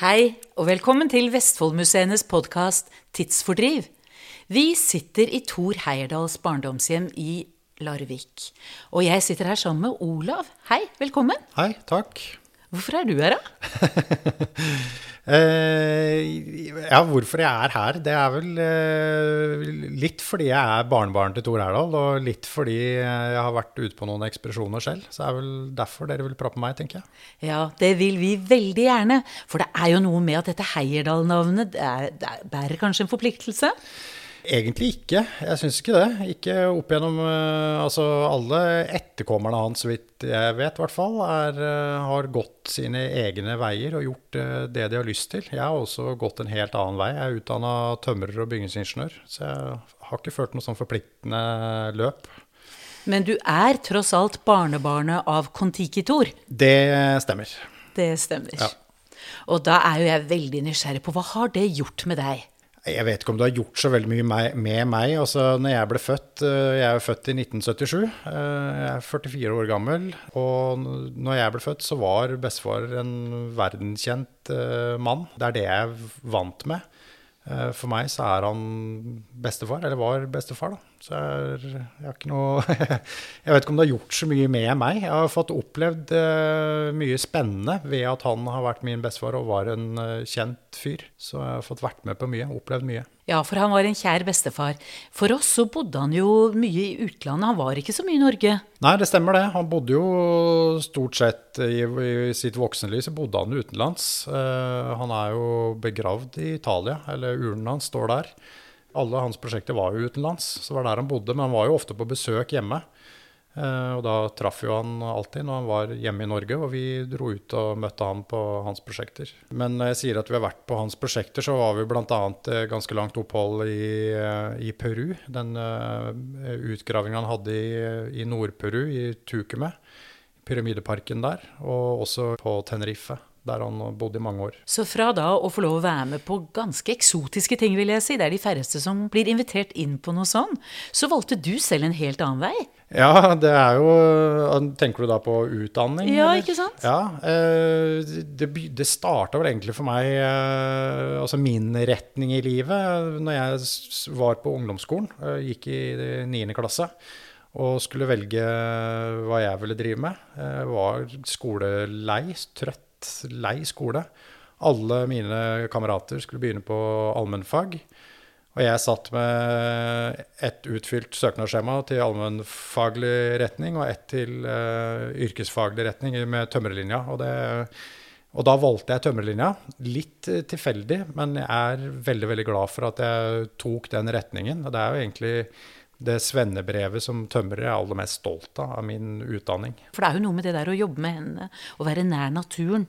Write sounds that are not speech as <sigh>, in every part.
Hei, og velkommen til Vestfoldmuseenes podkast Tidsfordriv. Vi sitter i Thor Heierdals barndomshjem i Larvik. Og jeg sitter her sammen med Olav. Hei, velkommen. Hei, takk. Hvorfor er du her, da? <laughs> Eh, ja, hvorfor jeg er her, det er vel eh, litt fordi jeg er barnebarn til Tor Herdal, og litt fordi jeg har vært ute på noen ekspedisjoner selv. Så det er vel derfor dere vil med meg, tenker jeg. Ja, det vil vi veldig gjerne. For det er jo noe med at dette Heierdal-navnet det er- det er- bærer kanskje en forpliktelse? Egentlig ikke. Jeg syns ikke det. Ikke opp gjennom eh, Altså, alle etterkommerne hans, så vidt jeg vet, i hvert fall, er, eh, har gått sine egne veier og gjort eh, det de har lyst til. Jeg har også gått en helt annen vei. Jeg er utdanna tømrer og bygningsingeniør, så jeg har ikke følt noe sånn forpliktende løp. Men du er tross alt barnebarnet av Kon-Tiki-Tor. Det stemmer. Det stemmer. Ja. Og da er jo jeg veldig nysgjerrig på hva har det gjort med deg? Jeg vet ikke om det har gjort så veldig mye med meg. Altså, når jeg ble født eh, Jeg er jo født i 1977. eh, Jeg er 44 år gammel. Og når jeg ble født, så var bestefar en verdenskjent eh, mann. Det er det jeg er vant med. For meg så er han bestefar, eller var bestefar, da. Så jeg, jeg har ikke noe <laughs> Jeg vet ikke om det har gjort så mye med meg. Jeg har fått opplevd uh, mye spennende ved at han har vært min bestefar og var en uh, kjent fyr. Så jeg har fått vært med på mye, opplevd mye. Ja, for han var en kjær bestefar. For oss så bodde han jo mye i utlandet, han var ikke så mye i Norge. Nei, det stemmer det. Han bodde jo stort sett i, i sitt voksenliv så bodde han utenlands. Uh, han er jo begravd i Italia, eller urnen hans står der. Alle hans prosjekter var jo utenlands, så det var der han bodde. Men han var jo ofte på besøk hjemme. Eh, og da traff jo han alltid når han var hjemme i Norge, og vi dro ut og møtte han på hans prosjekter. Men når jeg sier at vi har vært på hans prosjekter, så var vi bl.a. ganske langt opphold i, eh, i Peru. Den utgravinga han hadde i, i Nord-Peru, i Tukume. Pyramideparken der. Og også på Tenerife, der han bodde i mange år. Så fra da å få lov å være med på ganske eksotiske ting, vil jeg si, det er de færreste som blir invitert inn på noe sånn, så valgte du selv en helt annen vei. Ja, det er jo Tenker du da på utdanning? Ja, eller? ikke sant? Ja. eh, Det, det starta vel egentlig for meg eh, Altså min retning i livet når jeg var på ungdomsskolen. eh, Gikk i niende klasse. Og skulle velge hva jeg ville drive med. Jeg var skolelei, trøtt, lei skole. Alle mine kamerater skulle begynne på allmennfag. Og jeg satt med ett utfylt søknadsskjema til allmennfaglig retning og ett til uh, yrkesfaglig retning med tømmerlinja. Og, og da valgte jeg tømmerlinja. Litt eh, tilfeldig, men jeg er veldig veldig glad for at jeg tok den retningen. Og det er jo egentlig det svennebrevet som tømrer er aller mest stolt av, av min utdanning. For det er jo noe med det der å jobbe med hendene, å være nær naturen.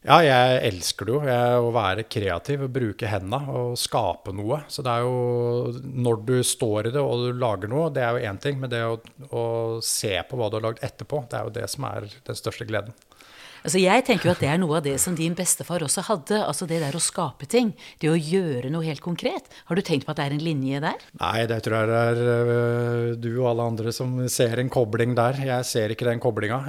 Ja, jeg elsker det jo. Jeg, å være kreativ og bruke hendene og skape noe. Så det er jo Når du står i det og du lager noe, det er jo én ting. Men det å, å se på hva du har lagd etterpå, det er jo det som er den største gleden. Altså Jeg tenker jo at det er noe av det som din bestefar også hadde. Altså det der å skape ting. Det å gjøre noe helt konkret. Har du tenkt på at det er en linje der? Nei, det tror jeg det er øh, du og alle andre som ser en kobling der. Jeg ser ikke den koblinga.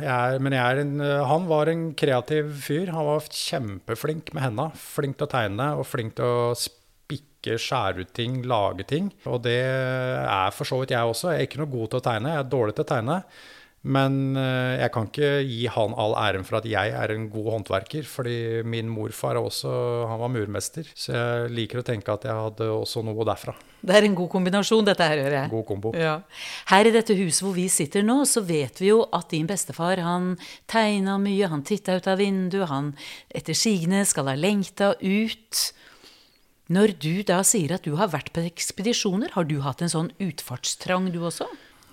Men en, øh, han var en kreativ fyr. Han var kjempeflink med henda. Flink til å tegne og flink til å spikke, skjære ut ting, lage ting. Og det er for så vidt jeg også. Jeg er ikke noe god til å tegne. Jeg er dårlig til å tegne. Men øh, jeg kan ikke gi han all æren for at jeg er en god håndverker, fordi min morfar også, han var murmester. Så jeg liker å tenke at jeg hadde også noe derfra. Det er en god kombinasjon, dette her, hører jeg. God kombo. Ja. Her i dette huset hvor vi sitter nå, så vet vi jo at din bestefar han tegna mye, han titta ut av vinduet, han etter sigende skal ha lengta ut. Når du da sier at du har vært på ekspedisjoner, har du hatt en sånn utfartstrang du også?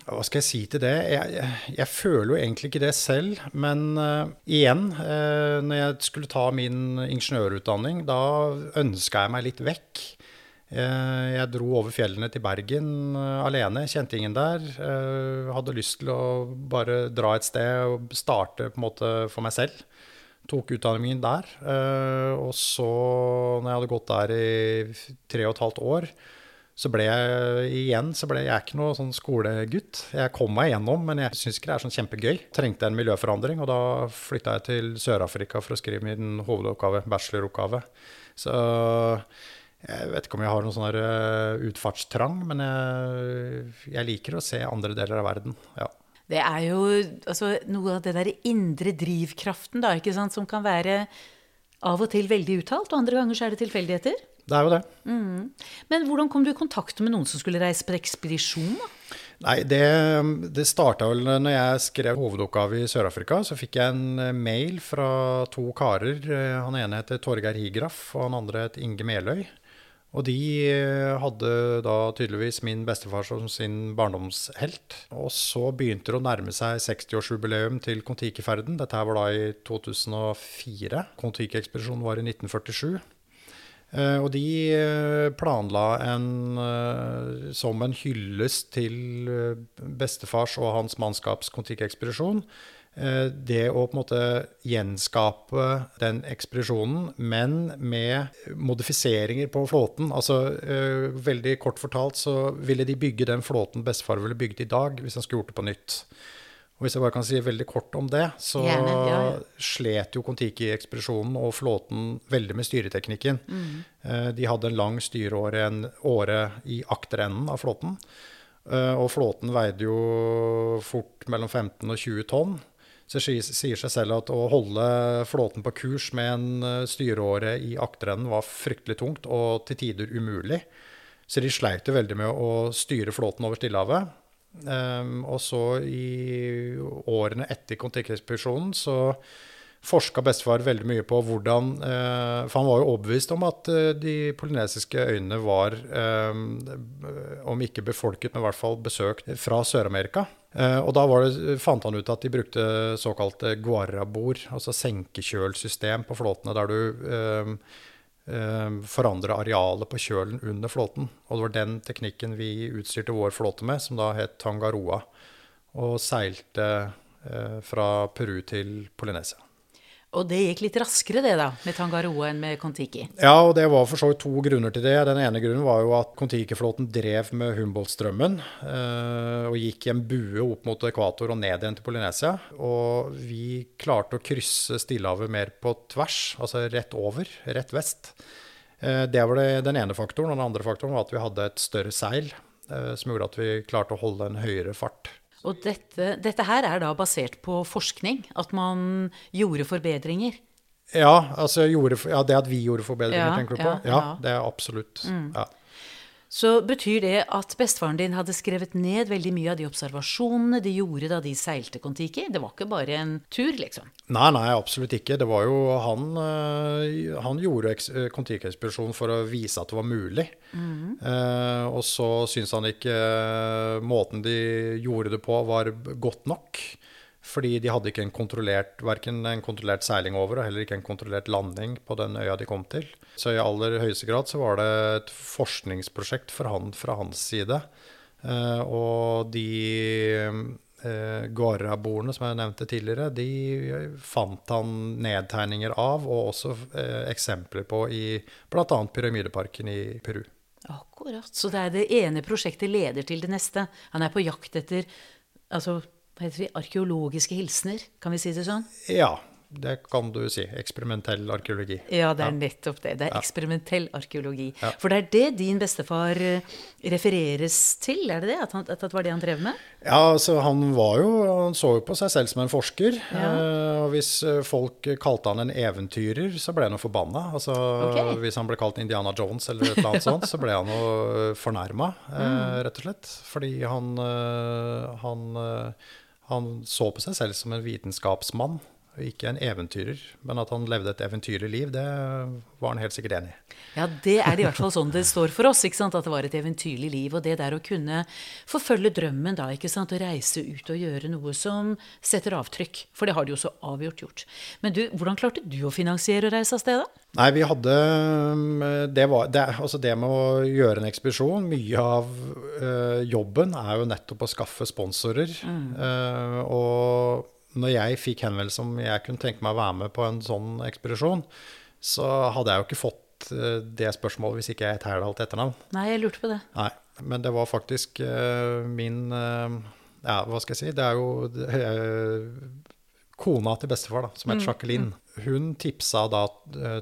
Hva skal jeg si til det? Jeg, jeg, føler jo egentlig ikke det selv. Men uh, igjen, uh, når jeg skulle ta min ingeniørutdanning, da ønska jeg meg litt vekk. Uh, jeg dro over fjellene til Bergen alene, kjente ingen der. hadde lyst til å bare dra et sted og starte på en måte for meg selv. Tok utdanningen der. og så, når jeg hadde gått der i tre og et halvt år, så ble jeg igjen så ble jeg ikke noe sånn skolegutt. Jeg kom meg gjennom, men jeg syns ikke det er sånn kjempegøy. Trengte en miljøforandring, og da flytta jeg til Sør-Afrika for å skrive min hovedoppgave, bacheloroppgave. Så jeg vet ikke om jeg har noen sånn eh, utfartstrang, men jeg, jeg, liker å se andre deler av verden. ja. Det er jo altså, noe av det der indre drivkraften da, som kan være av og til veldig uttalt, og andre ganger så er det tilfeldigheter. Det er jo det. Mm. Men hvordan kom du i kontakt med noen som skulle reise på ekspedisjon? Nei, Det, det starta vel når jeg skrev hovedoppgave i Sør-Afrika. Så fikk jeg en eh, mail fra to karer. Eh, han ene heter Torgeir Higraff, og han andre het Inge Meløy. Og de eh, hadde da tydeligvis min bestefar som sin barndomshelt. Og så begynte det å nærme seg 60-årsjubileum til Kon-Tiki-ferden. Dette her var da i 2004. Kon-Tiki-ekspedisjonen var i 1947. Uh, og de uh, planla en uh, som en hyllest til bestefars og hans mannskaps Kon-Tiki-ekspedisjon. det å på en måte gjenskape den ekspedisjonen, men med modifiseringer på flåten. Altså veldig kort fortalt så ville de bygge den flåten bestefar ville bygget i dag, hvis han skulle gjort det på nytt. Og hvis jeg bare kan si veldig kort om det, så Gjerne, ja, ja. slet jo Kon-Tiki-ekspedisjonen og flåten veldig med styreteknikken. Mm. De hadde en lang styreåre en åre i akterenden av flåten. Eh, og flåten veide jo fort mellom 15 og 20 tonn. Så det sier seg selv at å holde flåten på kurs med en eh, styreåre i akterenden var fryktelig tungt og til tider umulig. Så de sleit jo veldig med å styre flåten over Stillehavet. Um, og så i årene etter Kon-Tiki-ekspedisjonen så forska bestefar veldig mye på hvordan uh, For han var jo overbevist om at uh, de polynesiske øyene var, um, om ikke befolket, men i hvert fall besøkt fra Sør-Amerika. Uh, og da det, fant han ut at de brukte såkalte guarabor, altså senkekjølsystem på flåtene, der du Eh, forandre arealet på kjølen under flåten. Og det var den teknikken vi utstyrte vår flåte med, som da het Tangaroa. Og seilte eh, fra Peru til Polynesia. Og det gikk litt raskere det da, med Tangaroa enn med Kon-Tiki? Ja, og det var for så vidt to grunner til det. Den ene grunnen var jo at Kon-Tiki-flåten drev med Humboldt-strømmen. Eh, og gikk i en bue opp mot ekvator og ned igjen til Polynesia. Og vi klarte å krysse Stillehavet mer på tvers, altså rett over, rett vest. Eh, det var det, den ene faktoren. Og den andre faktoren var at vi hadde et større seil, eh, som gjorde at vi klarte å holde en høyere fart. Og dette, dette, her er da basert på forskning? At man gjorde forbedringer? Ja, altså gjorde, ja, det at vi gjorde forbedringer, ja, tenker du på? Ja, ja, det er absolutt. Mm. Ja. Så betyr det at bestefaren din hadde skrevet ned veldig mye av de observasjonene de gjorde da de seilte Kon-Tiki? Det var ikke bare en tur, liksom? Nei, nei, absolutt ikke. Det var jo Han, eh, han gjorde eh, Kon-Tiki-ekspedisjonen for å vise at det var mulig. Mm. Eh, og så syntes han ikke eh, måten de gjorde det på, var godt nok. Fordi de hadde ikke en kontrollert, verken en kontrollert seiling over og heller ikke en kontrollert landing på den øya de kom til. Så i aller høyeste grad så var det et forskningsprosjekt for han, fra hans side. Eh, og de eh, Guarra-bordene som jeg nevnte tidligere, de fant han nedtegninger av, og også eh, eksempler på i bl.a. Pyramideparken i Peru. Akkurat. Så det er det ene prosjektet leder til det neste. Han er på jakt etter altså hva heter det, arkeologiske hilsener, kan vi si det sånn? Ja, det kan du si. Eksperimentell arkeologi. Ja, det er ja. nettopp det. Det er ja. eksperimentell arkeologi. Ja. For det er det din bestefar eh, refereres til, er det det? At, han, at det var det han drev med? Ja, altså han var jo Han så jo på seg selv som en forsker. Eh, og hvis eh, folk kalte han en eventyrer, så ble han jo forbanna. Altså, okay. Hvis han ble kalt Indiana Jones eller et eller annet sånt, så ble han jo eh, fornærma, eh, mm. rett og slett. Fordi han, han han så på seg selv som en vitenskapsmann Ikke en eventyrer, men at han levde et eventyrlig liv, det var han helt sikkert enig i. Ja, det er det i hvert fall sånn det står for oss, ikke sant? at det var et eventyrlig liv. Og det der å kunne forfølge drømmen, da, ikke sant? å reise ut og gjøre noe som setter avtrykk. For det har de jo så avgjort gjort. Men du, hvordan klarte du å finansiere å reise av sted, da? Nei, vi hadde Det, var, det, altså det med å gjøre en ekspedisjon Mye av ø, jobben er jo nettopp å skaffe sponsorer. Uh, og når jeg fikk henvendelse om jeg kunne tenke meg å være med på en sånn ekspedisjon, så hadde jeg jo ikke fått uh, det spørsmålet hvis ikke jeg het Herdal til etternavn. Nei, jeg lurte på det. Nei, men det var faktisk uh, min Ja, hva skal jeg si? Det er jo kona til bestefar, da, som het Jacqueline. Hun tipsa da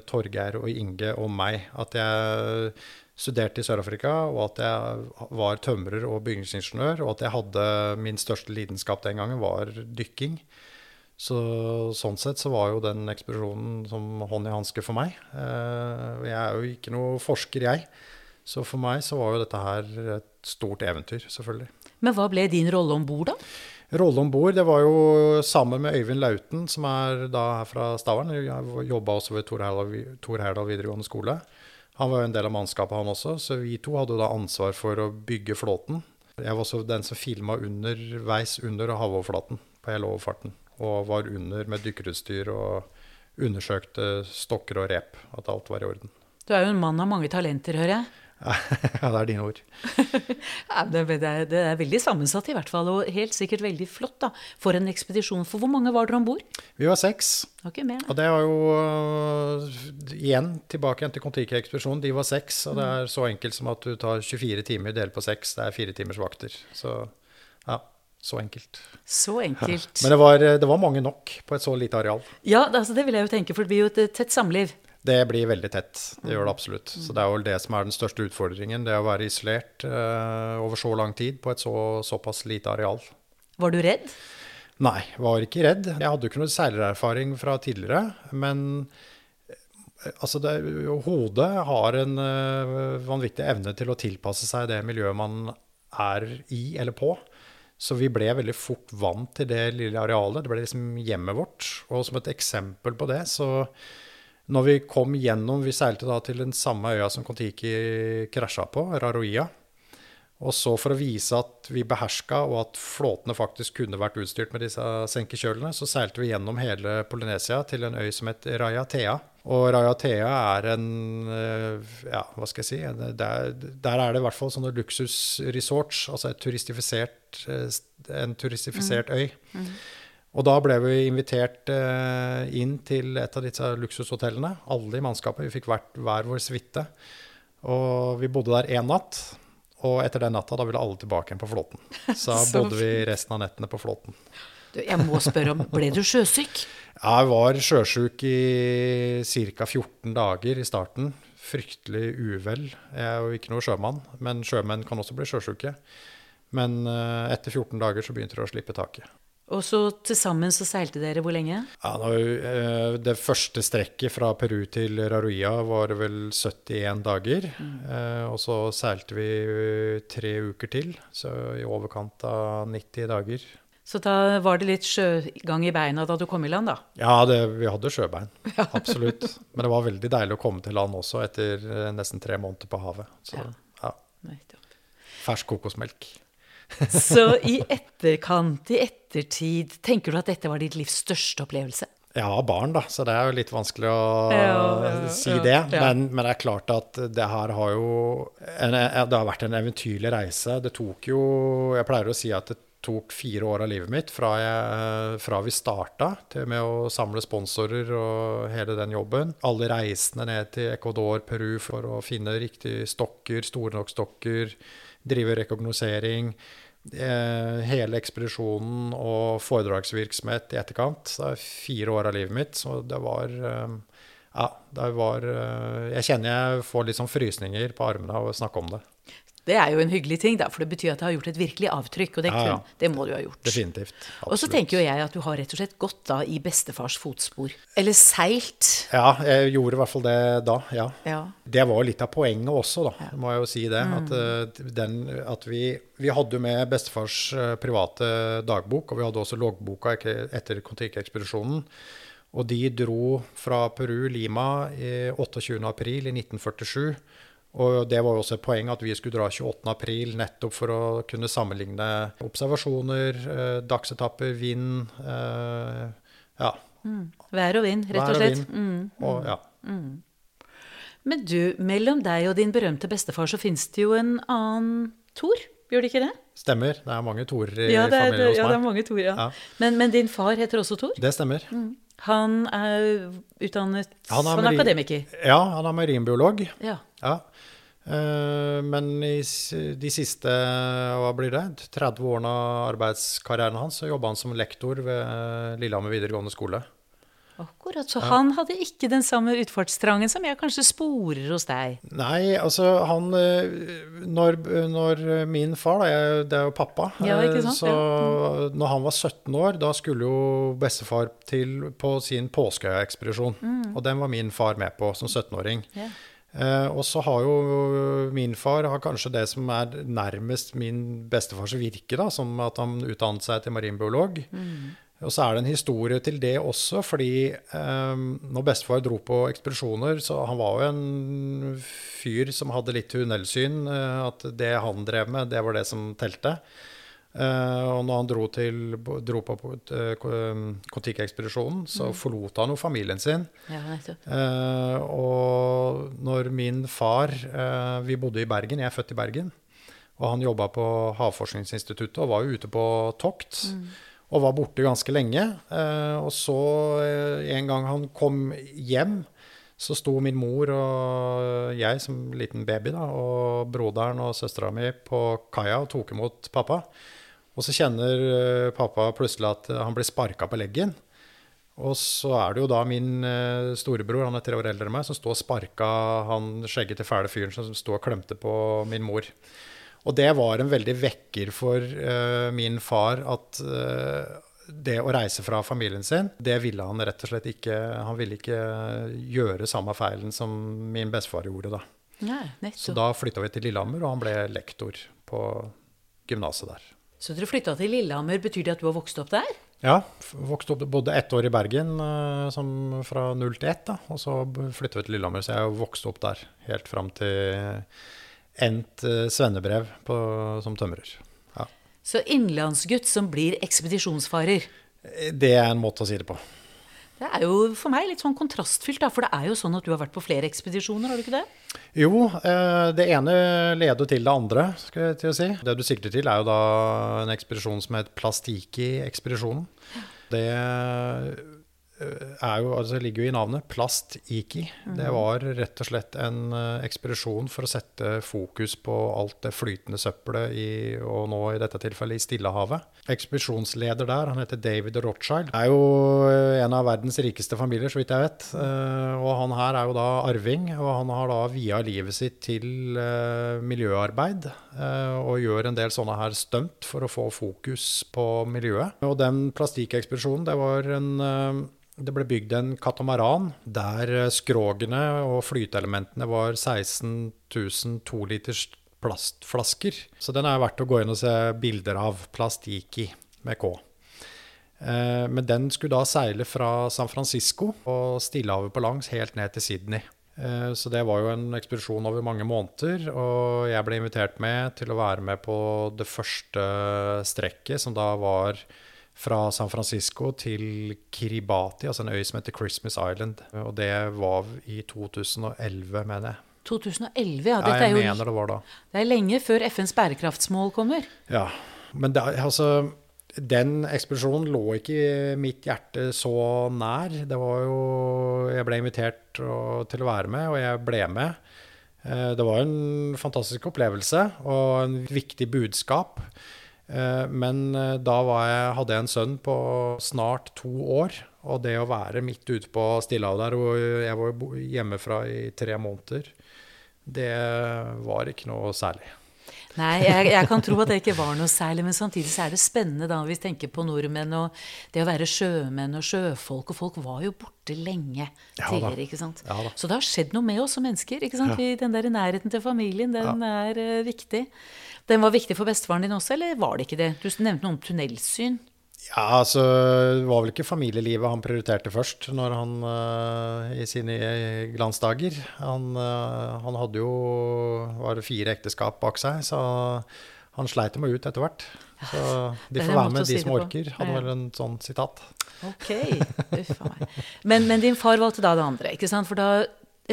Torgeir og Inge og meg at jeg studerte i Sør-Afrika, og at jeg var tømrer og bygningsingeniør, og at jeg hadde min største lidenskap den gangen var dykking. Så sånn sett så var jo den ekspedisjonen som hånd i hanske for meg. Jeg er jo ikke noe forsker, jeg. Så for meg så var jo dette her et stort eventyr, selvfølgelig. Men hva ble din rolle om bord, da? Rolle om bord, det var jo sammen med Øyvind Lauten, som er da her fra Stavern. Jobba også ved Tor Herdal videregående skole. Han var jo en del av mannskapet, han også, så vi to hadde jo da ansvar for å bygge flåten. Jeg var også den som filma underveis under havoverflaten på hele overfarten. Og var under med dykkerutstyr og undersøkte stokker og rep, at alt var i orden. Du er jo en mann av mange talenter, hører jeg. <laughs> ja, det er dine ord. <laughs> ja, det, er, det, er, veldig sammensatt i hvert fall, og helt sikkert veldig flott da, for en ekspedisjon. For hvor mange var dere om bord? Vi var seks. Okay, og det var jo uh, igjen tilbake igjen til Kon-Tiki-ekspedisjonen. De var seks, og det er så enkelt som at du tar 24 timer delt på seks. Det er fire timers vakter. Så ja. Så enkelt. Så enkelt. <laughs> Men det var, det var, mange nok på et så lite areal. Ja, altså det vil jeg jo tenke, for det blir jo et tett samliv. Det blir veldig tett. Det gjør det absolutt. Så det er vel det som er den største utfordringen. Det å være isolert uh, over så lang tid på et så, såpass lite areal. Var du redd? Nei, var ikke redd. Jeg hadde jo ikke noe seilererfaring fra tidligere. Men altså det, hodet har en uh, vanvittig evne til å tilpasse seg det miljøet man er i eller på. Så vi ble veldig fort vant til det lille arealet. Det ble liksom hjemmet vårt. Og som et eksempel på det, så når vi kom gjennom Vi seilte da til den samme øya som Kon-Tiki krasja på, Raroia. Og så for å vise at vi beherska, og at flåtene faktisk kunne vært utstyrt med disse senkekjølene, så seilte vi gjennom hele Polynesia til en øy som het Rayatea. Og Rayatea er en Ja, hva skal jeg si? Der, der er det i hvert fall sånne luksusresorts, altså turistifisert, en turistifisert øy. Mm. Mm. Og da ble vi invitert inn til et av disse luksushotellene. Alle i mannskapet. Vi fikk hvert, hver vår suite. Og vi bodde der én natt. Og etter den natta da ville alle tilbake igjen på flåten. <laughs> Så da bodde vi resten av nettene på flåten. Du, jeg må spørre om, Ble du sjøsyk? <laughs> Ja, jeg var sjøsyk i ca. 14 dager i starten. Fryktelig uvel. Jeg er jo ikke noe sjømann, men sjømenn kan også bli sjøsyke. Men etter 14 dager så begynte det å slippe taket. Og så til sammen så seilte dere hvor lenge? Ja, nå, Det første strekket fra Peru til Raruia var vel 71 dager. Mm. Eh, og så seilte vi tre uker til, så i overkant av 90 dager. Så da var det litt sjøgang i beina da du kom i land, da? Ja, det, vi hadde sjøbein. <laughs> Absolutt. Men det var veldig deilig å komme til land også etter nesten tre måneder på havet. Så, ja. ja. Fersk kokosmelk. <laughs> Så i etterkant, i ettertid, tenker du at dette var ditt livs største opplevelse? Jeg har barn, da, så det er jo litt vanskelig å ja, ja, si det. Ja, men, men, det er klart at det her har jo en, Det har vært en eventyrlig reise. Det tok jo Jeg pleier å si at det tok fire år av livet mitt fra, jeg, fra vi starta til med å samle sponsorer og hele den jobben. Alle reisene ned til Ecuador, Peru for å finne riktige stokker, store nok stokker drive rekognosering. Eh, hele ekspedisjonen og foredragsvirksomhet i etterkant. Det er fire år av livet mitt, så det var eh, Ja, det var eh, Jeg kjenner jeg får litt sånn frysninger på armene av å snakke om det. Det er jo en hyggelig ting, da, for det betyr at det har gjort et virkelig avtrykk. Og det, ja, ja. det må du ha gjort. Definitivt. Absolutt. Og så tenker jo jeg at du har rett og slett gått da i bestefars fotspor. Eller seilt. Ja, jeg gjorde i hvert fall det da. Ja. ja. Det var jo litt av poenget også, da, må jeg jo si det. Mm. At, eh, den, at vi, vi, hadde med bestefars eh, private dagbok, og vi hadde også loggboka etter Kon-Tiki-ekspedisjonen. Og de dro fra Peru, Lima, 28. april i 1947, og det var jo også et poeng at vi skulle dra 28. april nettopp for å kunne sammenligne observasjoner, eh, dagsetapper, vind eh, Ja. Vær og vind, rett vær og slett. Mm. vind. Og, ja. Men du, mellom deg og din berømte bestefar så finnes det jo en annen Tor, gjør det ikke det? Stemmer. Det er mange torer i Ja, det familien hos ja, det er mange Tor, ja. Ja. Men, men din far heter også Tor? Det stemmer. Han er utdannet Han er som akademiker. Ja, han er marinbiolog. Ja. Ja. Eh, men i de siste hva blir det, 30 årene av arbeidskarrieren hans så jobba han som lektor ved Lillehammer videregående skole. Akkurat. Så han hadde ikke den samme utfartstrangen som jeg kanskje sporer hos deg. Nei, altså han eh, Når, når min far, da, jeg, det er jo pappa Ja, ikke eh, sant? Så når han var 17 år, da skulle jo bestefar til på sin påskeekspedisjon. Og den var min far med på som 17-åring. Yeah. Ja. Eh, og så har jo min far har kanskje det som er nærmest min bestefars virke, da, som at han utdannet seg til marinbiolog. Mm. Og så er det en historie til det også, fordi eh, når bestefar dro på ekspedisjoner, så han var jo en fyr som hadde litt tunnelsyn, eh, at det han drev med, det var det som telte. Eh, og når han dro, til, dro på uh, Kon-Tiki-ekspedisjonen, så forlot han jo familien sin. Ja. Eh, og når min far eh, Vi bodde i Bergen, jeg er født i Bergen. Og han jobba på Havforskningsinstituttet og var jo ute på tokt. Og var borte ganske lenge. Eh, og så, eh, en gang han kom hjem, så sto min mor og jeg som liten baby da, og broderen og søstera mi på kaia og tok imot pappa. Og så kjenner eh, pappa plutselig at han blir sparka på leggen. Og så er det jo da min storebror, han er tre år eldre enn meg, som står og sparka han skjeggete, fæle fyren som sto og klemte på min mor. Og det var en veldig vekker for uh, min far at uh, det å reise fra familien sin, det ville han rett og slett ikke Han ville ikke gjøre samme feilen som min bestefar gjorde da. Nei, Så da flytta vi til Lillehammer, og han ble lektor på gymnaset der. Så dere flytta til Lillehammer. Betyr det at du har vokst opp der? Ja, vokste opp, bodde ett år i Bergen eh, som fra null til ett, da, og så flytta vi til Lillehammer, så jeg vokste opp der helt fram til endt eh, svennebrev på, som tømrer. Ja. Så innlandsgutt som blir ekspedisjonsfarer. Eh, Det er en måte å si det på. Det er jo for meg litt sånn kontrastfylt, da, for det er jo sånn at du har vært på flere ekspedisjoner, har du ikke det? Jo, eh, det ene leder til det andre, skal jeg til å si. Det du sikter til, er jo da en ekspedisjon som het Plastiki-ekspedisjonen. Det jo, altså ligger jo i navnet, Plast-Iki. Det var rett og slett en eh, ekspedisjon for å sette fokus på alt det flytende søppelet i, og nå i dette tilfellet i Stillehavet. Ekspedisjonsleder der, han heter David Rothschild, er jo eh, en av verdens rikeste familier, så vidt jeg vet. Eh, Og han her er jo da arving, og han har da via livet sitt til eh, miljøarbeid, eh, og gjør en del sånne her stunt for å få fokus på miljøet. Og den plastikkekspedisjonen, det var en eh, det ble bygd en katamaran der eh, skrogene og flyteelementene var 16 000 toliters plastflasker. Så den er verdt å gå inn og se bilder av. Plastiki med K. Eh, Men den skulle da seile fra San Francisco og Stillehavet på langs helt ned til Sydney. Eh, Så det var jo en ekspedisjon over mange måneder, og jeg ble invitert med til å være med på det første strekket, som da var fra San Francisco til Kiribati, altså en øy som heter Christmas Island. Og det var i 2011, mener jeg. 2011, ja. Ja, jeg er jo mener det var da. det er lenge før FNs bærekraftsmål kommer. Ja, men det, altså, den ekspedisjonen lå ikke i mitt hjerte så nær. Det var jo Jeg ble invitert og, til å være med, og jeg ble med. Eh, Det var en fantastisk opplevelse og en viktig budskap. Eh, Men eh, da var jeg, hadde jeg en sønn på snart to år, og det å være midt ute på Stillehavet der, og jeg var hjemmefra i tre måneder, det var ikke noe særlig. Nei, jeg, jeg kan tro at det ikke var noe særlig, men samtidig så er det spennende da vi tenker på nordmenn og det å være sjømenn og sjøfolk, og folk var jo borte lenge Ja da. ikke sant. Ja. Så det har skjedd noe med oss som mennesker, ikke sant. Ja. den der nærheten til familien, den er uh, viktig. Den var viktig for bestefaren din også, eller var det ikke det? Du nevnte noe om tunnelsyn. Ja, altså, det var vel ikke familielivet han prioriterte først når han uh, i sine glansdager. Han, uh, han hadde jo var fire ekteskap bak seg, så han sleit dem ut etter hvert. Så de får være med de som orker, hadde ja. vel en sånn sitat. Ok, uff a meg. Men, men din far valgte da det andre, ikke sant? For da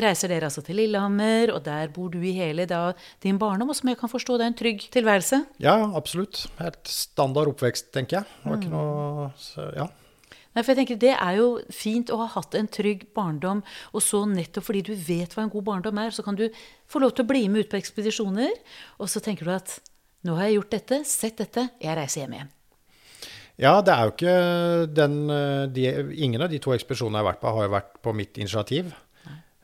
reiser dere altså til Lillehammer, og der bor du i hele da, din barndom, og som jeg kan forstå, det er en trygg tilværelse. Ja, absolutt. Helt standard oppvekst, tenker jeg. Det var ikke noe så, Ja. Nei, for jeg tenker Det er jo fint å ha hatt en trygg barndom, og så nettopp fordi du vet hva en god barndom er, så kan du få lov til å bli med ut på ekspedisjoner, og så tenker du at nå har jeg gjort dette, sett dette, jeg reiser hjem igjen. Ja, det er jo ikke den eh, de, Ingen av de to ekspedisjonene jeg har vært på, har jo vært på mitt initiativ.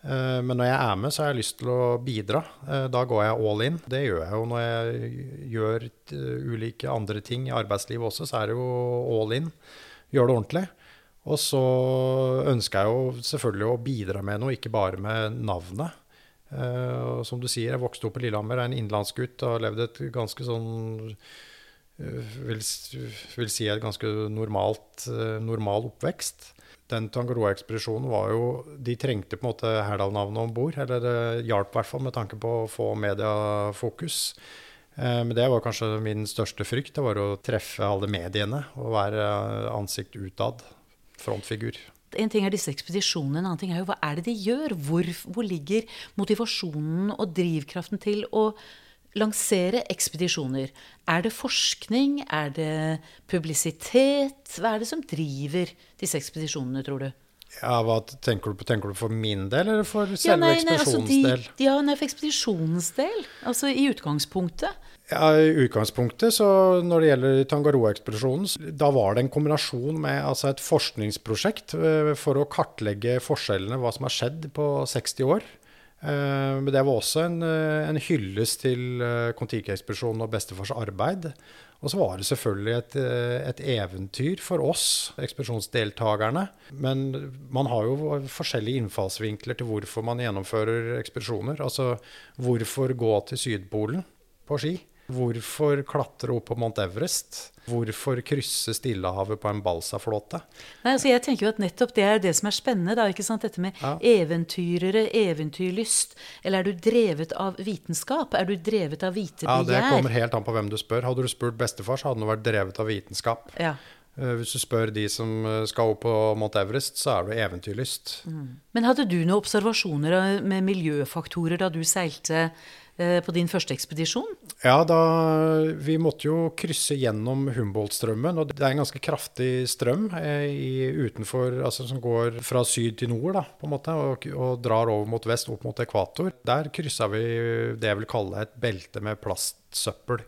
Eh, Men når jeg er med, så har jeg lyst til å bidra. Eh, Da går jeg all in. Det gjør jeg jo når jeg gjør eh, ulike andre ting i arbeidslivet også, så er det jo all in. Gjør det ordentlig. Og så ønsker jeg jo selvfølgelig å bidra med noe, ikke bare med navnet. Som du sier, jeg vokste opp i Lillehammer, er en innlandsgutt og har levd et ganske sånn vil, vil si et ganske normalt, normal oppvekst. Den Tangaroa-ekspedisjonen var jo De trengte på en måte Herdal-navnet om bord. Eller det hjalp i hvert fall med tanke på å få mediefokus. Eh, Men det var kanskje min største frykt. Det var å treffe alle mediene og være eh, ansikt utad. Frontfigur. En ting er disse ekspedisjonene, en annen ting er jo hva er det de gjør? Hvor, hvor ligger motivasjonen og drivkraften til å lansere ekspedisjoner? Er det forskning? Er det publisitet? Hva er det som driver disse ekspedisjonene, tror du? Ja, hva tenker du på? Tenker du for min del, eller for Ja, selve nei, nei, altså ekspedisjonens de, del? ja, nei, for ekspedisjonens del. Altså i utgangspunktet. Ja, I utgangspunktet, så når det gjelder Tangaroa-ekspedisjonen, da var det en kombinasjon med altså et forskningsprosjekt eh, for å kartlegge forskjellene, hva som har skjedd på 60 år. Eh, Men det var også en, eh, en hyllest til eh, Kon-Tiki-ekspedisjonen og bestefars arbeid. Og så var det selvfølgelig et, et eventyr for oss, ekspedisjonsdeltakerne. Men man har jo forskjellige innfallsvinkler til hvorfor man gjennomfører ekspedisjoner. Altså hvorfor gå til Sydpolen på ski? Hvorfor klatre opp på Mount Everest? Hvorfor krysse Stillehavet på en balsaflåte? Nei, altså jeg tenker jo at nettopp det er det som er spennende. da, ikke sant? Dette med Ja. eventyrere, eventyrlyst. Eller er du drevet av vitenskap? Er du drevet av Ja. Det kommer helt an på hvem du spør. Hadde du spurt bestefar, så hadde han vært drevet av vitenskap. Ja. Eh, Hvis du spør de som eh, skal opp på Mount Everest, så er du eventyrlyst. Men hadde du noen observasjoner med miljøfaktorer da du seilte på din første ekspedisjon? Ja, da, vi måtte jo krysse gjennom Humboldt-strømmen, og det er en ganske kraftig strøm eh, i, utenfor, altså som går fra syd til nord, da, på en måte, og, og drar over mot vest, opp mot ekvator. Der kryssa vi det jeg vil kalle et belte med plastsøppel,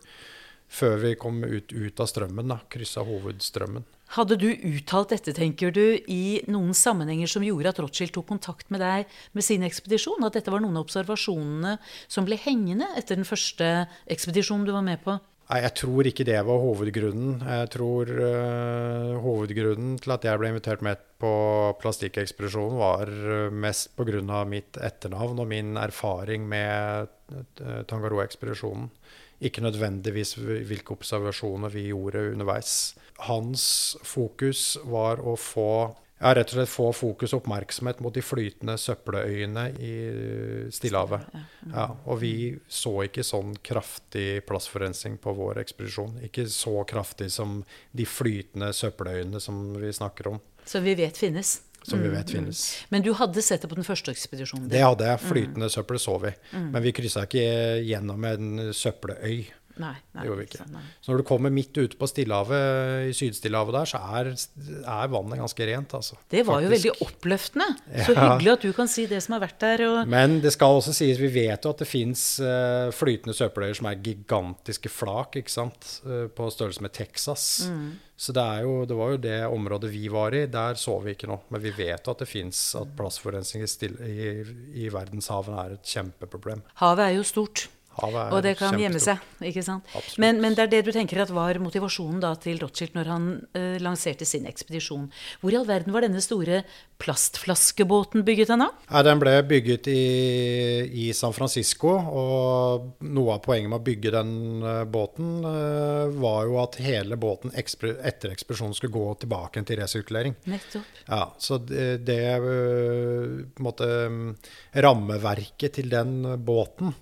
før vi kom ut, ut av strømmen, da, kryssa hovedstrømmen. Hadde du uttalt dette, tenker du, i noen sammenhenger som gjorde at Rothschild tok kontakt med deg med sin ekspedisjon? At dette var noen av observasjonene som ble hengende etter den første ekspedisjonen du var med på? Nei, jeg tror ikke det var hovedgrunnen. Jeg tror uh, hovedgrunnen til at jeg ble invitert med på plastikkekspedisjonen var øh, mest pga. mitt etternavn og min erfaring med øh, Tangaroa-ekspedisjonen. Ikke nødvendigvis hvilke observasjoner vi gjorde underveis. Hans fokus var å få ja, rett og slett få fokus og oppmerksomhet mot de flytende søppeløyene i Stillehavet. Ja, og vi så ikke sånn kraftig plastforurensning på vår ekspedisjon. Ikke så kraftig som de flytende søppeløyene som vi snakker om, Som vi vet finnes. Som vi vet finnes. Men du hadde sett det på den første ekspedisjonen? Det hadde jeg. Flytende søppel så vi. Men vi kryssa ikke gjennom en søppeløy. Nei, nei, Det gjorde vi ikke. nei. Så når du kommer midt ute på Stillehavet, i Sydstillehavet der, så er, er vannet ganske rent, altså. Det var jo veldig oppløftende. Så Ja. hyggelig at du kan si det som har vært der. Og Men det skal også sies, vi vet jo at det fins flytende søppeløyer som er gigantiske flak, ikke sant, Uh, på størrelse med Texas. Så det, jo, det var jo det området vi var i. Der så vi ikke noe. Men vi vet jo at det fins at plastforurensning i, i, i verdenshavene er et kjempeproblem. havet er jo stort. Og det kan gjemme seg, ikke sant? Men, men det er det du tenker at var motivasjonen da til Rothschild når han uh, lanserte sin ekspedisjon. Hvor i all verden var denne store plastflaskebåten bygget hen da? Nei, Den ble bygget i, i San Francisco, og noe av poenget med å bygge den uh, båten uh, var jo at hele båten etter ekspedisjonen skulle gå tilbake til resirkulering. Nettopp. Ja, så det, det en mm, Rammeverket til den båten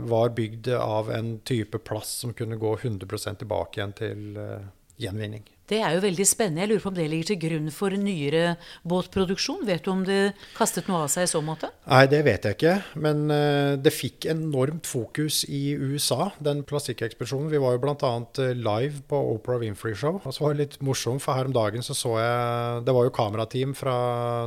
var bygd av en type plast som kunne gå 100 tilbake igjen til eh, gjenvinning. Det er jo veldig spennende. Jeg lurer på om det ligger til grunn for nyere båtproduksjon. Vet du om det kastet noe av seg i så måte? Nei, det vet jeg ikke. Men eh, det fikk enormt fokus i USA, den plastikkekspedisjonen. Vi var jo bl.a. live på Oprah Winfrey Show. Og så var det litt morsomt, for her om dagen så så jeg Det var jo kamerateam fra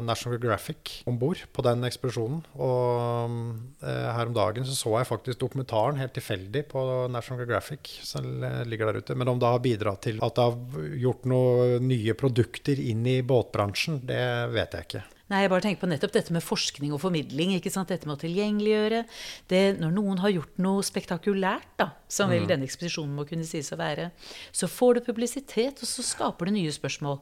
National Geographic om bord på den ekspedisjonen. Og eh, her om dagen så så jeg faktisk dokumentaren helt tilfeldig på National Geographic, som ligger der ute. Men om det har bidratt til at det har gjort noen nye produkter inn i båtbransjen, det vet jeg ikke. Nei, jeg bare tenker på nettopp dette med forskning og formidling. ikke sant? Dette med å tilgjengeliggjøre. Det, når noen har gjort noe spektakulært, da, som vel denne ekspedisjonen må kunne sies å være, så får du publisitet, og så skaper du nye spørsmål.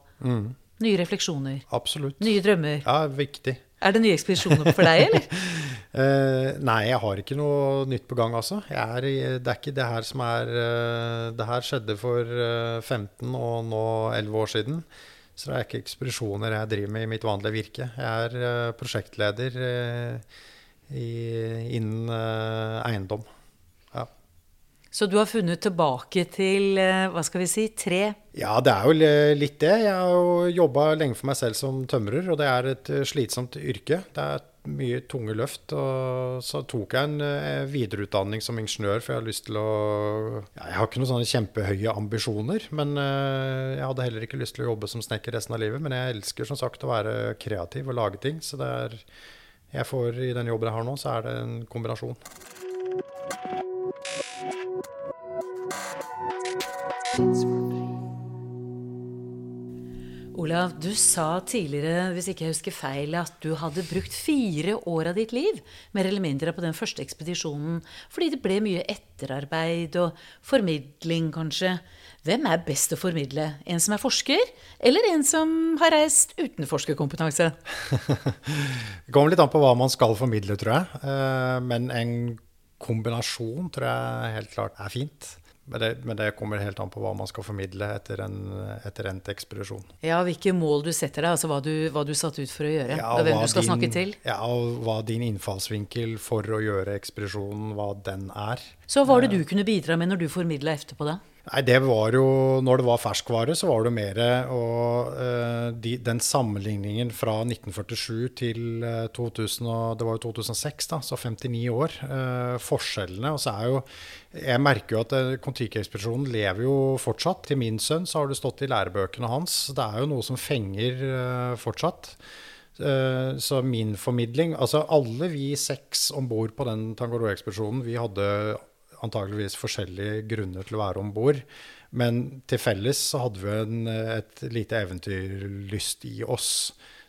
Nye refleksjoner. Absolutt. Nye drømmer. Ja, viktig. Er det nye ekspedisjoner for deg, eller? <laughs> Eh, nei, jeg har ikke noe nytt på gang, altså. Jeg er, det er ikke det her som er uh, Det her skjedde for uh, 15 og nå 11 år siden. Så det er ikke ekspedisjoner jeg driver med i mitt vanlige virke. Jeg er eh, prosjektleder eh, i, innen eh, eiendom. Ja. Så du har funnet tilbake til, eh, hva skal vi si, tre Ja, det er jo litt det. Jeg har jo jobba lenge for meg selv som tømrer, og det er et eh, slitsomt yrke. Det er mye tunge løft. Og så tok jeg en eh, videreutdanning som ingeniør, for jeg har lyst til å ja, Jeg har ikke noen sånne kjempehøye ambisjoner, men eh, jeg hadde heller ikke lyst til å jobbe som snekker resten av livet. Men jeg elsker som sagt å være kreativ og lage ting, så det er jeg får I den jobben jeg har nå, så er det en kombinasjon. Olav, du sa tidligere, hvis ikke jeg husker feil, at du hadde brukt fire år av ditt liv mer eller mindre på den første ekspedisjonen fordi det ble mye etterarbeid og formidling, kanskje. Hvem er best å formidle? En som er forsker, eller en som har reist uten forskerkompetanse? Det <laughs> kommer litt an på hva man skal formidle, tror jeg. Eh, Men en kombinasjon tror jeg helt klart er fint. Men det, men det kommer helt an på hva man skal formidle etter en etter endt ekspedisjon. Ja, hvilke mål du setter deg, altså hva du, hva du satt ut for å gjøre, Ja, og hvem du skal din- snakke til. Ja, og hva din innfallsvinkel for å gjøre ekspedisjonen, hva den er. Så hva var det du kunne bidra med når du formidla etterpå, da? Nei, det var jo Når det var ferskvare, så var det mer og, uh, de, den sammenligningen fra 1947 til eh, 2000, og det var jo 2006, da, så 59 år. Uh, forskjellene. Og så er jo Jeg merker jo at eh, Kon-Tiki-ekspedisjonen lever jo fortsatt. Til min sønn så har det stått i lærebøkene hans. Det er jo noe som fenger uh, fortsatt. Eh, Så min formidling Altså alle vi seks om bord på den Tangoro-ekspedisjonen, vi hadde antageligvis forskjellige grunner til å være om bord. Men til felles så hadde vi en, et lite eventyrlyst i oss.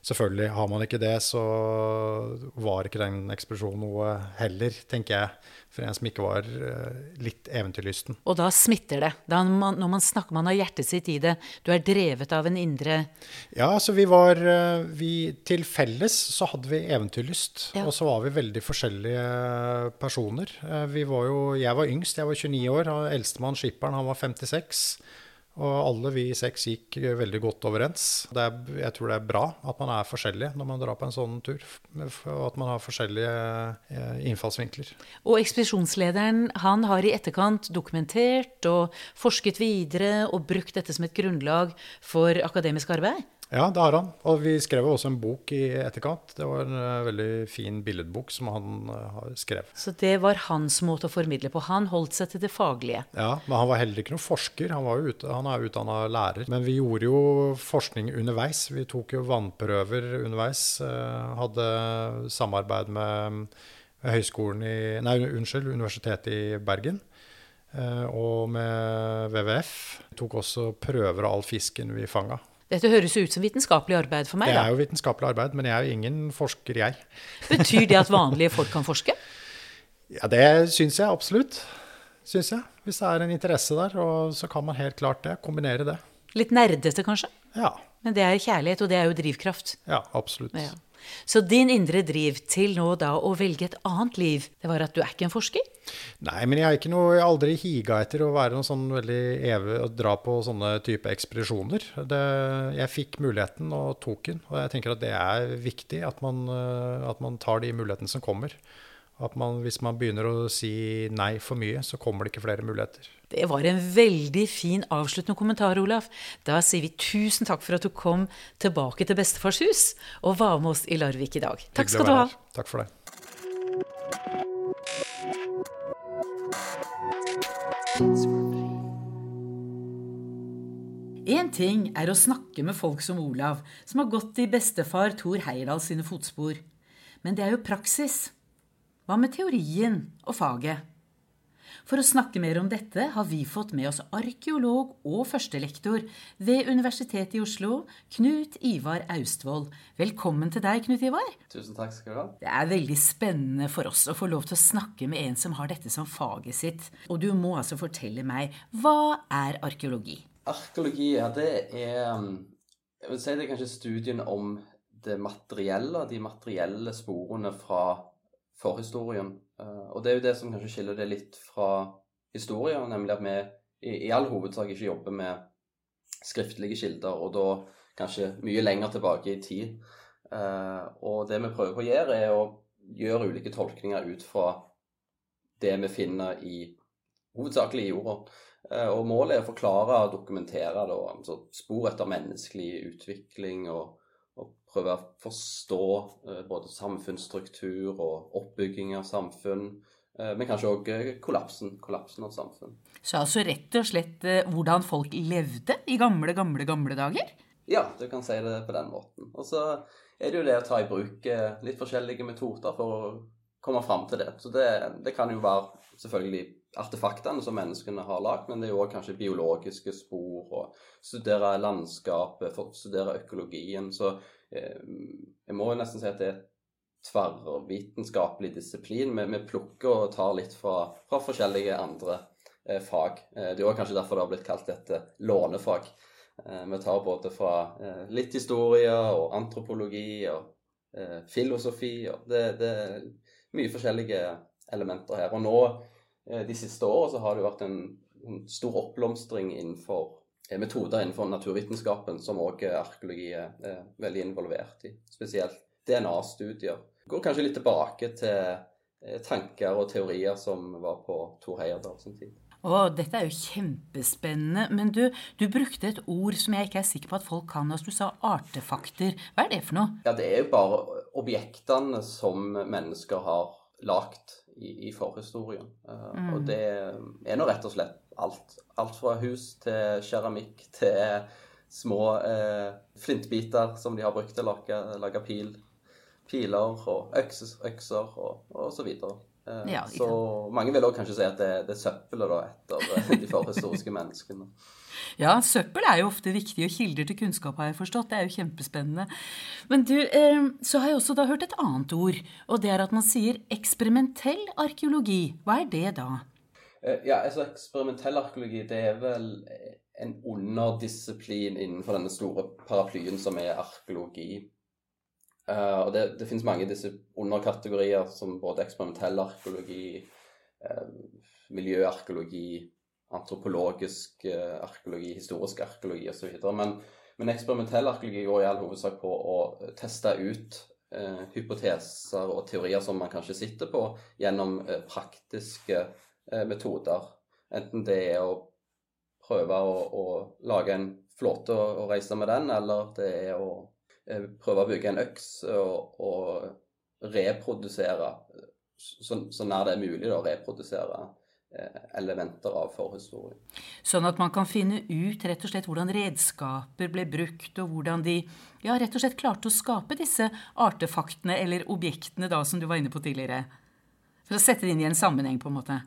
Selvfølgelig, har man ikke det, så var ikke den ekspedisjonen noe heller, tenker jeg. For en som ikke var eh, litt eventyrlysten. Og da smitter det. Da man, når man snakker, man har hjertet sitt i det. Du er drevet av en indre Ja, så vi var eh, vi, Til felles så hadde vi eventyrlyst. Ja. Og så var vi veldig forskjellige personer. Eh, Vi var jo, jeg var yngst, jeg var 29 år. Eldstemann, skipperen, han var 56. Og alle vi seks gikk veldig godt overens. Er, jeg tror det er bra at man er forskjellige når man drar på en sånn tur. Og at man har forskjellige eh, innfallsvinkler. Og ekspedisjonslederen han har i etterkant dokumentert og forsket videre og brukt dette som et grunnlag for akademisk arbeid. Ja, det har han. Og vi skrev jo også en bok i etterkant. Det var en eh, veldig fin billedbok som han skrev. har skrevet. Så det var hans måte å formidle på. Han holdt seg til det faglige. Ja, men han var heller ikke noen forsker. Han, var ute, han er utdanna lærer. Men vi gjorde jo forskning underveis. Vi tok jo vannprøver underveis. eh, Hadde samarbeid med høyskolen i Nei, unnskyld, Universitetet i Bergen. eh, Og med WWF. Tok også prøver av all fisken vi fanga. Dette høres jo ut som vitenskapelig arbeid for meg. Det er Da. jo vitenskapelig arbeid, men jeg er jo ingen forsker, jeg. <laughs> Betyr det at vanlige folk kan forske? Ja, det syns jeg absolutt. Syns jeg. Hvis det er en interesse der, så kan man helt klart det. Kombinere det. Litt nerdete, kanskje? Ja. Men det er kjærlighet, og det er jo drivkraft. Ja, absolutt. Ja. Så din indre driv til nå da å velge et annet liv, det var at du er ikke en forsker? Nei, men jeg har aldri higa etter å være noen sånn veldig evig å dra på sånne type ekspedisjoner. Jeg fikk muligheten og tok den, og jeg tenker at det er viktig at man, eh, at man tar de mulighetene som kommer. At man, hvis man begynner å si nei for mye, så kommer det ikke flere muligheter. Det var en veldig fin avsluttende kommentar, Olaf. Da sier vi tusen takk for at du kom tilbake til Bestefars hus og var med oss i Larvik i dag. Takk skal du ha. her. Takk for det. Én ting er å snakke med folk som Olav, som har gått i bestefar Thor Heyerdahl sine fotspor. Men det er jo praksis. Hva med teorien og faget? For å snakke mer om dette har vi fått med oss arkeolog og førstelektor ved Universitetet i Oslo, Knut Ivar Austvold. Velkommen til deg, Knut Ivar. Tusen takk skal du ha. Det er veldig spennende for oss å få lov til å snakke med en som har dette som faget sitt. Og du må altså fortelle meg, hva er arkeologi? Arkeologi, ja, det er um, Jeg vil si det er kanskje studien om det materielle, de materielle sporene fra forhistorien. Eh, Og det er jo det som kanskje skiller det litt fra historien, nemlig at vi i, i all hovedsak ikke jobber med skriftlige kilder, og da kanskje mye lenger tilbake i tid. Eh, Og det vi prøver å gjøre, er å gjøre ulike tolkninger ut fra det vi finner i hovedsakelig i jorda. Eh, Og målet er å forklare og dokumentere da, altså spor etter menneskelig utvikling og prøve å forstå eh, både samfunnsstruktur og oppbygging av samfunn, eh, men kanskje òg kollapsen, kollapsen av samfunn. Så altså rett og slett eh, hvordan folk levde i gamle, gamle, gamle dager? Ja, du kan si det på den måten. Og så er det jo det å ta i bruk eh, litt forskjellige metoder for å komme fram til det. Så det, det kan jo være selvfølgelig artefaktene som menneskene har lagd, men det er jo òg kanskje biologiske spor, og studere landskapet, studere økologien. Så eh, jeg må jo nesten si at det er tverrvitenskapelig disiplin. Vi, vi plukker og tar litt fra, fra forskjellige andre eh, fag. Eh, det er òg kanskje derfor det har blitt kalt dette lånefag. Eh, vi tar både fra eh, litt historie og antropologi og eh, filosofi. Og det, det er mye forskjellige elementer her. Og nå, eh, de siste årene, så har det jo vært en, en stor oppblomstring innenfor eh, metoder innenfor naturvitenskapen, som òg arkeologi er eh, veldig involvert i. Spesielt DNA-studier. Går kanskje litt tilbake til eh, tanker og teorier som var på Thor Heyerdahl sin tid. Å, dette er jo kjempespennende. Men du, du brukte et ord som jeg ikke er sikker på at folk kan. Altså, du sa artefakter. Hva er det for noe? Ja, det er jo bare objektene som mennesker har lagt i, i forhistorien. Mm. Og det er nå rett og slett alt. Alt fra hus til keramikk til små eh, flintbiter som de har brukt til å lage, lage pil, piler og økser, økser og, og så videre. Eh, Ja, så mange vil også kanskje si at det, det er søppelet da etter eh, de forhistoriske menneskene. <laughs> Ja, søppel er jo ofte viktig, og kilder til kunnskap har jeg forstått. Det er jo kjempespennende. Men du, eh, så har jeg også da hørt et annet ord, og det er at man sier eksperimentell arkeologi. Hva er det da? Eh, Ja, altså eksperimentell arkeologi det er vel en underdisiplin innenfor denne store paraplyen som er arkeologi. Uh, og det, det finnes mange underkategorier som både eksperimentell arkeologi, uh, miljøarkeologi, antropologisk uh, arkeologi, historisk arkeologi osv. Men, men eksperimentell arkeologi går i all hovedsak på å teste ut eh, hypoteser og teorier som man kanskje sitter på, gjennom eh, praktiske eh, metoder. Enten det er å prøve å, å lage en flåte og, reise med den, eller det er å eh, prøve å bygge en øks og, og reprodusere, så, så nær det er mulig da, reprodusere eh, elementer av forhistorien. Sånn at man kan finne ut rett og slett hvordan redskaper ble brukt, og hvordan de ja, rett og slett klarte å skape disse artefaktene, eller objektene da, som du var inne på tidligere. For å sette det inn i en sammenheng, på en måte.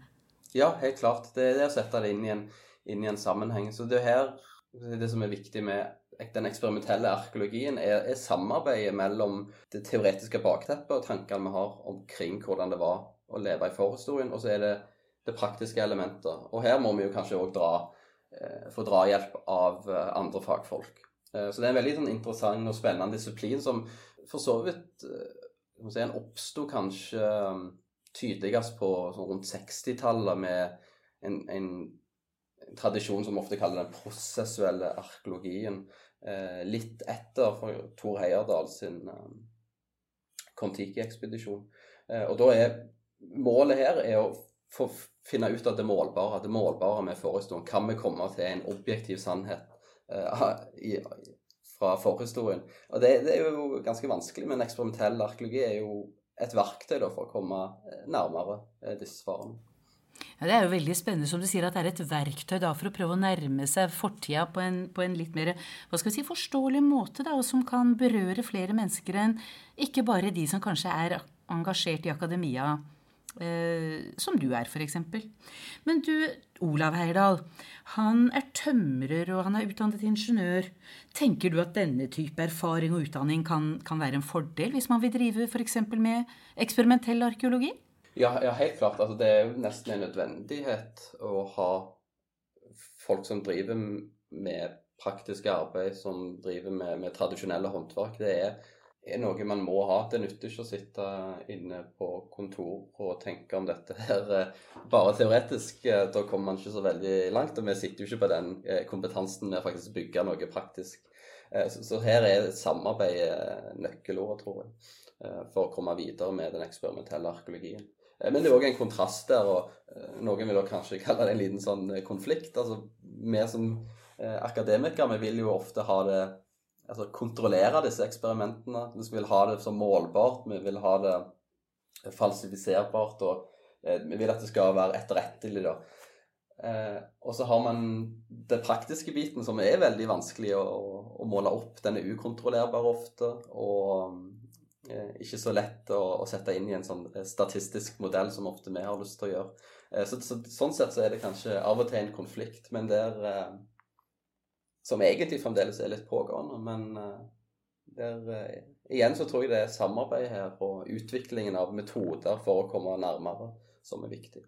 Ja, helt klart. Det er det å sette det inn i en, inn i en sammenheng. Så det er her det som er viktig med den eksperimentelle arkeologien, er, er samarbeidet mellom det teoretiske bakteppet og tankene vi har omkring hvordan det var å leve i forhistorien, og så er det det praktiske elementet. Og her må vi jo kanskje òg eh, få drahjelp av eh, andre fagfolk. Eh, så det er en veldig sånn, interessant og spennende disiplin som for så vidt eh, si, oppsto kanskje tydeligst på sånn, rundt 60-tallet med en, en, tradisjon som ofte kaller den prosessuelle arkeologien. Eh, litt etter Tor Heyerdahl sin Kon-Tiki-ekspedisjon. og da er målet her er å få finne ut av det målbare. Det målbare med forhistorien. Kan vi komme til en objektiv sannhet eh, <laughs> i, fra forhistorien? Og det, det, er jo ganske vanskelig, men eksperimentell arkeologi er jo et verktøy da, for å komme eh, nærmere uh, disse svarene. Ja, Det er jo veldig spennende som du sier at det er et verktøy da, for å prøve å nærme seg fortida på på en litt mer hva skal vi si, forståelig måte, da, og som kan berøre flere mennesker enn ikke bare de som kanskje er engasjert i akademia Eh, som du er, f.eks. Men du, Olav Heyerdahl, han er tømrer og han er utdannet ingeniør. Tenker du at denne type erfaring og utdanning kan, kan være en fordel hvis man vil drive f.eks. med eksperimentell arkeologi? Ja, ja, helt klart. Altså, det er jo nesten en nødvendighet å ha folk som driver med praktisk arbeid, som driver med, med tradisjonelle håndverk. Det er er noe man må ha. Det nytter ikke å sitte inne på kontor og tenke om dette her eh, bare teoretisk. Eh, da kommer man ikke så veldig langt. Og vi sitter jo ikke på den eh, kompetansen med å faktisk bygge noe praktisk. Så her er samarbeid nøkkelordet, tror jeg, for å komme videre med den eksperimentelle arkeologien. Men det er òg en kontrast der, og noen vil kanskje <laughs> kalle det en liten sånn konflikt. Altså, Vi som akademikere vi vil jo ofte ha det altså, kontrollere disse eksperimentene. Vi vil ha det som målbart, vi vil ha det falsifiserbart, og eh, vi vil at det skal være etterrettelig. da. Eh, og så har man den praktiske biten, som er veldig vanskelig å, å måle opp. Den er ukontrollerbar ofte, og eh, ikke så lett å, å, sette inn i en sånn eh, statistisk modell som ofte vi har lyst til å gjøre. Eh, så, så, sånn sett så er det kanskje av og til en konflikt, men der eh, som egentlig fremdeles er litt pågående. Men eh, der, eh, igjen så tror jeg det er samarbeid her og utviklingen av metoder for å komme nærmere som er viktig.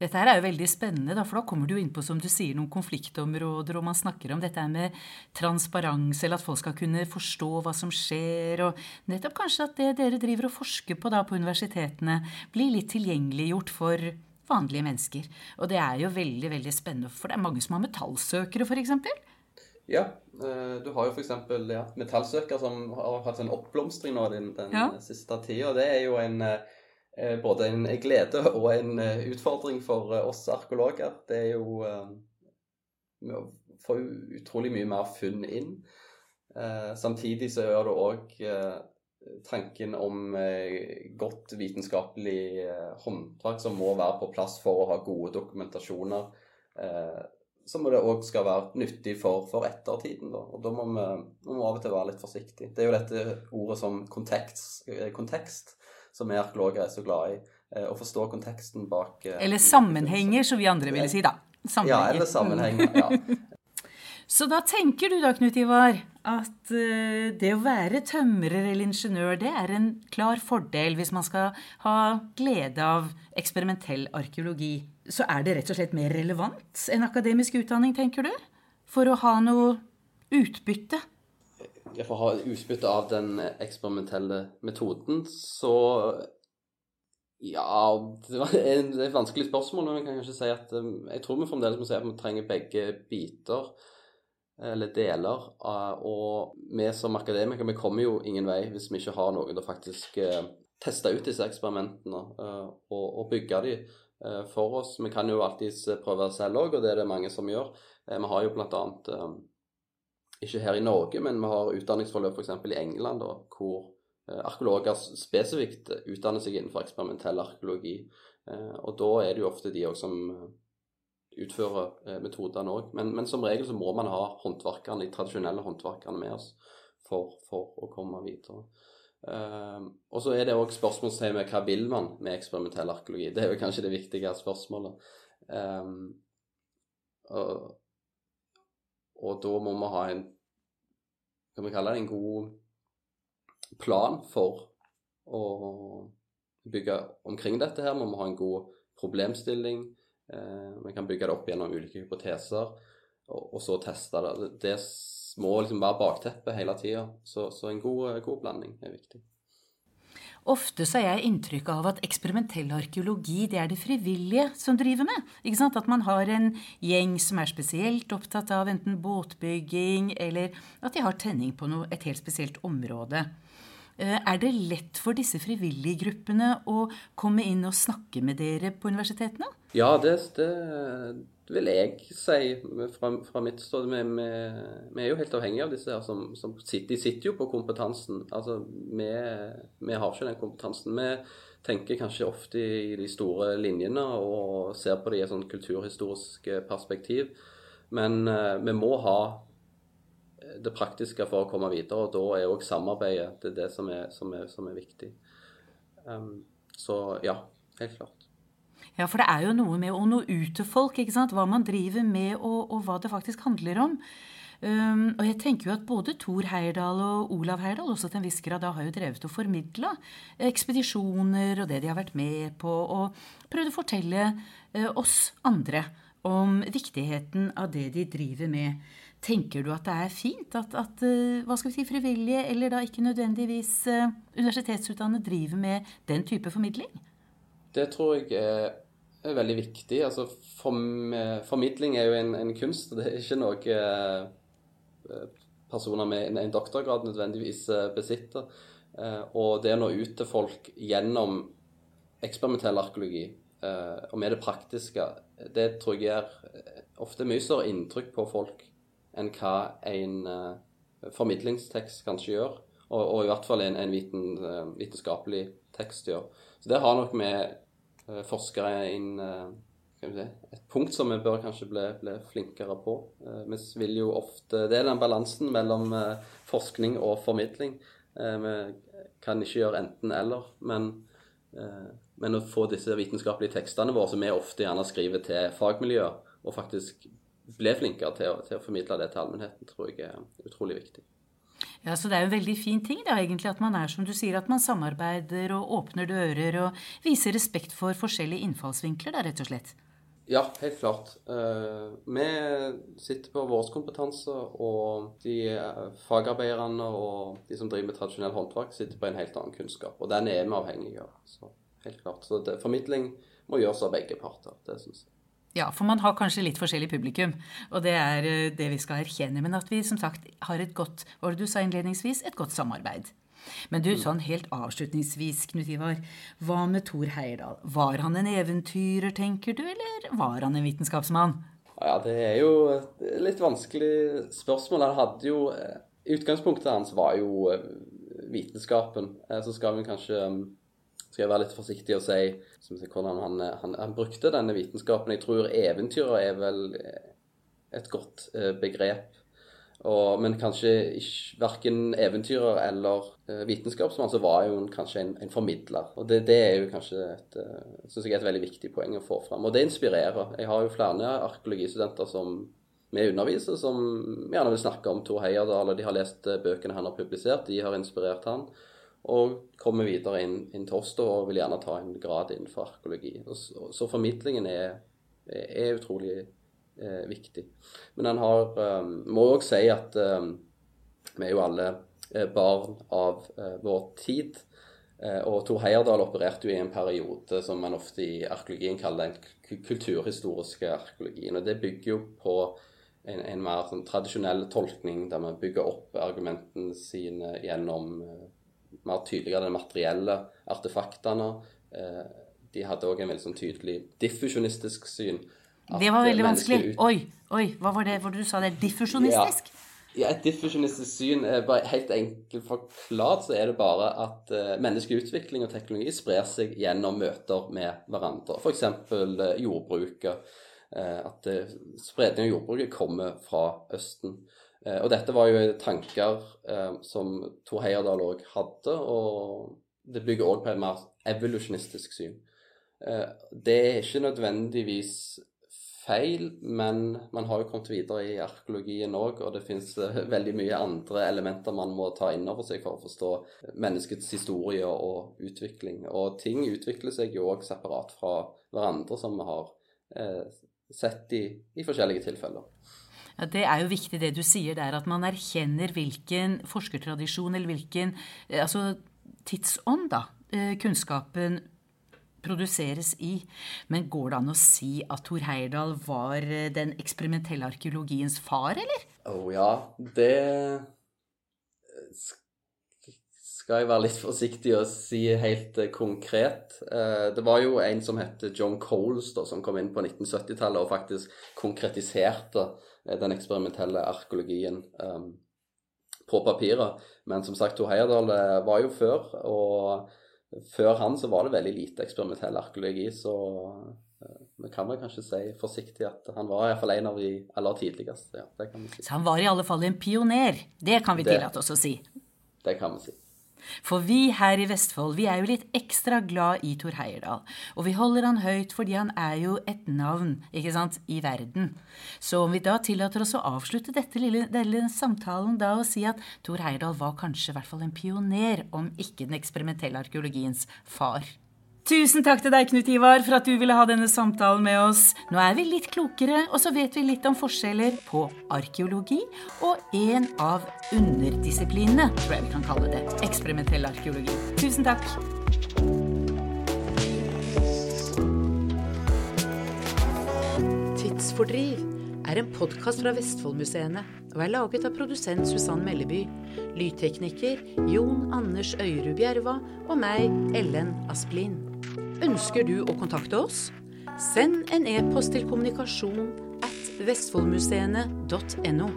Dette her er jo veldig spennende, for da kommer du inn på som du sier, noen konfliktområder, og man snakker om dette med transparens, eller at folk skal kunne forstå hva som skjer, og nettopp kanskje at det dere driver og forsker på da på universitetene, blir litt tilgjengeliggjort for vanlige mennesker. Og det er jo veldig veldig spennende, for det er mange som har metallsøkere, f.eks. Ja, eh, du har jo f.eks. Ja, metallsøkere som har hatt en oppblomstring nå den, den ja. siste tida. Det er jo en, eh, både en glede og en eh, utfordring for oss arkeologer. Det er jo Vi får utrolig mye mer funn inn. Samtidig så gjør det òg tanken om godt vitenskapelig håndverk som må være på plass for å ha gode dokumentasjoner så må det òg skal være nyttig for, for ettertiden. Da. Og da må vi, vi må av og til være litt forsiktige. Det er jo dette ordet som kontekst, eh, kontekst som vi arkeologer er så glad i. Eh, å forstå konteksten bak eh, Eller sammenhenger, som vi andre ville si, da. Ja, eller sammenhenger. ja. <laughs> Så da tenker du da, Knut Ivar, at uh, det å være tømrer eller ingeniør, det er en klar fordel hvis man skal ha glede av eksperimentell arkeologi. Så er det rett og slett mer relevant enn akademisk utdanning, tenker du? For å ha noe utbytte? Ja, for å ha utbytte av den eksperimentelle metoden, så ja, det er et vanskelig spørsmål. Men jeg kan kanskje si at um, jeg tror vi fremdeles må si at vi trenger begge biter eller deler. Og vi som akademikere vi kommer jo ingen vei hvis vi ikke har noen til å faktisk eh, teste ut disse eksperimentene eh, og, og bygge de eh, for oss. Vi kan jo alltids prøve selv òg, og det er det mange som gjør. Vi har jo bl.a. ikke her i Norge, men vi har utdanningsforløp f.eks. i England, da, hvor arkeologer spesifikt utdanner seg innenfor eksperimentell arkeologi. Og da er det jo ofte de òg som utføre eh, metodene òg. Men, men, som regel så må man ha håndverkerne, de tradisjonelle håndverkerne med oss for, for å komme videre. Uh, og så er det òg spørsmålstegn ved hva vil man med eksperimentell arkeologi. Det er jo kanskje det viktige spørsmålet. Um, og, og, da må vi ha en kan vi kalle det en god plan for å bygge omkring dette her. Vi må ha en god problemstilling. Eh, vi kan bygge det opp gjennom ulike hypoteser, og, så teste det. Det må liksom være bakteppet hele tida. Så, så, en god, god blanding er viktig. Ofte så har jeg inntrykk av at eksperimentell arkeologi det er det frivillige som driver med. Ikke sant? At man har en gjeng som er spesielt opptatt av enten båtbygging, eller at de har tenning på noe, et helt spesielt område. Eh, er det lett for disse frivillige gruppene å komme inn og snakke med dere på universitetene? Ja, det, det vil jeg si fra, fra mitt ståsted. Vi, vi, er jo helt avhengige av disse her som, som sitter, De sitter jo på kompetansen. Altså, vi, vi, har ikke den kompetansen. Vi tenker kanskje ofte i de store linjene og ser på det i et sånn kulturhistorisk perspektiv. Men uh, vi må ha det praktiske for å komme videre, og da er òg samarbeidet det, det som, er, som, er, som er viktig. Um, så ja, helt klart. Ja, for det er jo noe med å nå ut til folk, ikke sant? hva man driver med, og, og hva det faktisk handler om. Um, og jeg tenker jo at både Thor Heyerdahl og Olav Heyerdahl også til en viss grad har jo drevet og formidla ekspedisjoner og det de har vært med på, og prøvd å fortelle uh, oss andre om viktigheten av det de driver med. Tenker du at det er fint at, at uh, hva skal vi si, frivillige, eller da ikke nødvendigvis uh, universitetsutdannede, driver med den type formidling? Det tror jeg er, veldig viktig. Altså, form, formidling er jo en, en, kunst. Det er ikke noe eh, personer med en, en doktorgrad nødvendigvis eh, besitter. Eh, og det å nå ut til folk gjennom eksperimentell arkeologi og med det praktiske, det tror jeg gjør ofte mye større inntrykk på folk enn hva en formidlingstekst kanskje gjør. Og, og, i hvert fall en, en viten, vitenskapelig tekst gjør. Så det har nok med uh, forskere inn uh, si, Et punkt som vi bør kanskje bli, bli flinkere på. Uh, vi vil jo ofte Det er den balansen mellom forskning og formidling. vi kan ikke gjøre enten-eller, men, men å få disse vitenskapelige tekstene våre, som vi ofte gjerne skriver til fagmiljøer, og faktisk bli flinkere til å, til å formidle det til allmennheten, tror jeg er utrolig viktig. Ja, så Det er jo en veldig fin ting da, egentlig, at man er som du sier, at man samarbeider og åpner dører og viser respekt for forskjellige innfallsvinkler, da, rett og slett. Ja, helt klart. Uh, vi sitter på vår kompetanse, og de uh, fagarbeiderne og de som driver med tradisjonell håndverk, sitter på en helt annen kunnskap. Og den er vi avhengige av. Så helt klart. Så det, formidling må gjøres av begge parter. Det syns jeg. Ja, for man har kanskje litt forskjellig publikum, og det er eh, det vi skal erkjenne. Men at vi som sagt har et godt hva det du sa innledningsvis, et godt samarbeid. Men du, mm. sånn helt avslutningsvis, Knut Ivar. Hva med Thor Heyerdahl? Var han en eventyrer, tenker du, eller var han en vitenskapsmann? Ja, det er jo et litt vanskelig spørsmål. Han hadde jo eh, Utgangspunktet hans var jo eh, vitenskapen. Så skal vi kanskje skal jeg være litt forsiktig og si hvordan han, han, han, brukte denne vitenskapen. Jeg tror eventyrer er vel et godt eh, begrep. Og, men kanskje ikke, verken eventyrer eller uh, vitenskapsmann, så var jo kanskje en, en formidler. Og det, det, er jo kanskje et, uh, synes jeg et veldig viktig poeng å få fram. Og det inspirerer. Jeg har jo flere arkeologistudenter som vi underviser, som gjerne vil snakke om Tor Heyerdahl, og de har lest bøkene han har publisert. De har inspirert han og kommer videre inn, inn til oss og vil gjerne ta en grad innenfor arkeologi. Så, så, formidlingen er, er utrolig eh, viktig. Men han har um, Må òg si at um, vi er jo alle eh, barn av uh, vår tid. Uh, og Tor Heyerdahl opererte jo i en periode som man ofte i arkeologien kaller den kulturhistoriske arkeologien. Og det bygger jo på en, en mer sånn, tradisjonell tolkning, der man bygger opp argumentene sine gjennom uh, mer tydeligere de materielle artefaktene. Eh, de hadde òg en veldig sånn tydelig diffusjonistisk syn. Det var veldig vanskelig. Oi, oi, hva var det hvor du sa? Det diffusjonistisk? Ja. Ja, Et diffusjonistisk syn er bare helt enkelt forklart så er det bare at uh, menneskelig utvikling og teknologi sprer seg gjennom møter med hverandre. F.eks. Uh, jordbruket. Uh, at uh, spredning av jordbruket kommer fra Østen. Eh, og dette var jo tanker eh, som Tor Heyerdahl òg hadde, og det bygger òg på et mer evolusjonistisk syn. Eh, det er ikke nødvendigvis feil, men man har jo kommet videre i arkeologien òg, og det finnes veldig mye andre elementer man må ta inn over seg for å forstå menneskets historie og utvikling. Og ting utvikler seg jo òg separat fra hverandre, som vi har sett i, i forskjellige tilfeller. Ja, Det er jo viktig det du sier der, at man erkjenner hvilken forskertradisjon eller hvilken altså, tidsånd da, kunnskapen produseres i. Men går det an å si at Thor Heyerdahl var eh, den eksperimentelle arkeologiens far, eller? Å oh, ja, det skal jeg være litt forsiktig og si helt eh, konkret. Eh, det var jo en som het John Coles, da, som kom inn på 1970-tallet og faktisk konkretiserte den eksperimentelle arkeologien um, på papiret. Men som sagt, Tor Heyerdahl var jo før. og før han så var det veldig lite eksperimentell arkeologi, så eh, vi kan vel kanskje si forsiktig at han var iallfall en av de aller tidligste. Ja, det kan si. Så han var i alle fall en pioner. Det kan vi tillate oss å si. Det kan vi si. For vi her i Vestfold vi er jo litt ekstra glad i Thor Heyerdahl. Og vi holder han høyt fordi han er jo et navn ikke sant, i verden. Så om vi da tillater oss å avslutte dette lille, denne samtalen da og si at Thor Heyerdahl var kanskje i hvert fall en pioner, om ikke den eksperimentelle arkeologiens far. Tusen takk til deg, Knut Ivar, for at du ville ha denne samtalen med oss. Nå er vi litt klokere, og så vet vi litt om forskjeller på arkeologi og en av underdisiplinene, tror jeg vi kan kalle det. Eksperimentell arkeologi. Tusen takk. Tidsfordriv er en podkast fra Vestfoldmuseene og er laget av produsent Susann Melleby, lydtekniker Jon Anders Øyrud Bjerva og meg, Ellen Asplin. Ønsker du å kontakte oss? Send en e-post til kommunikasjon at vestfoldmuseene.no.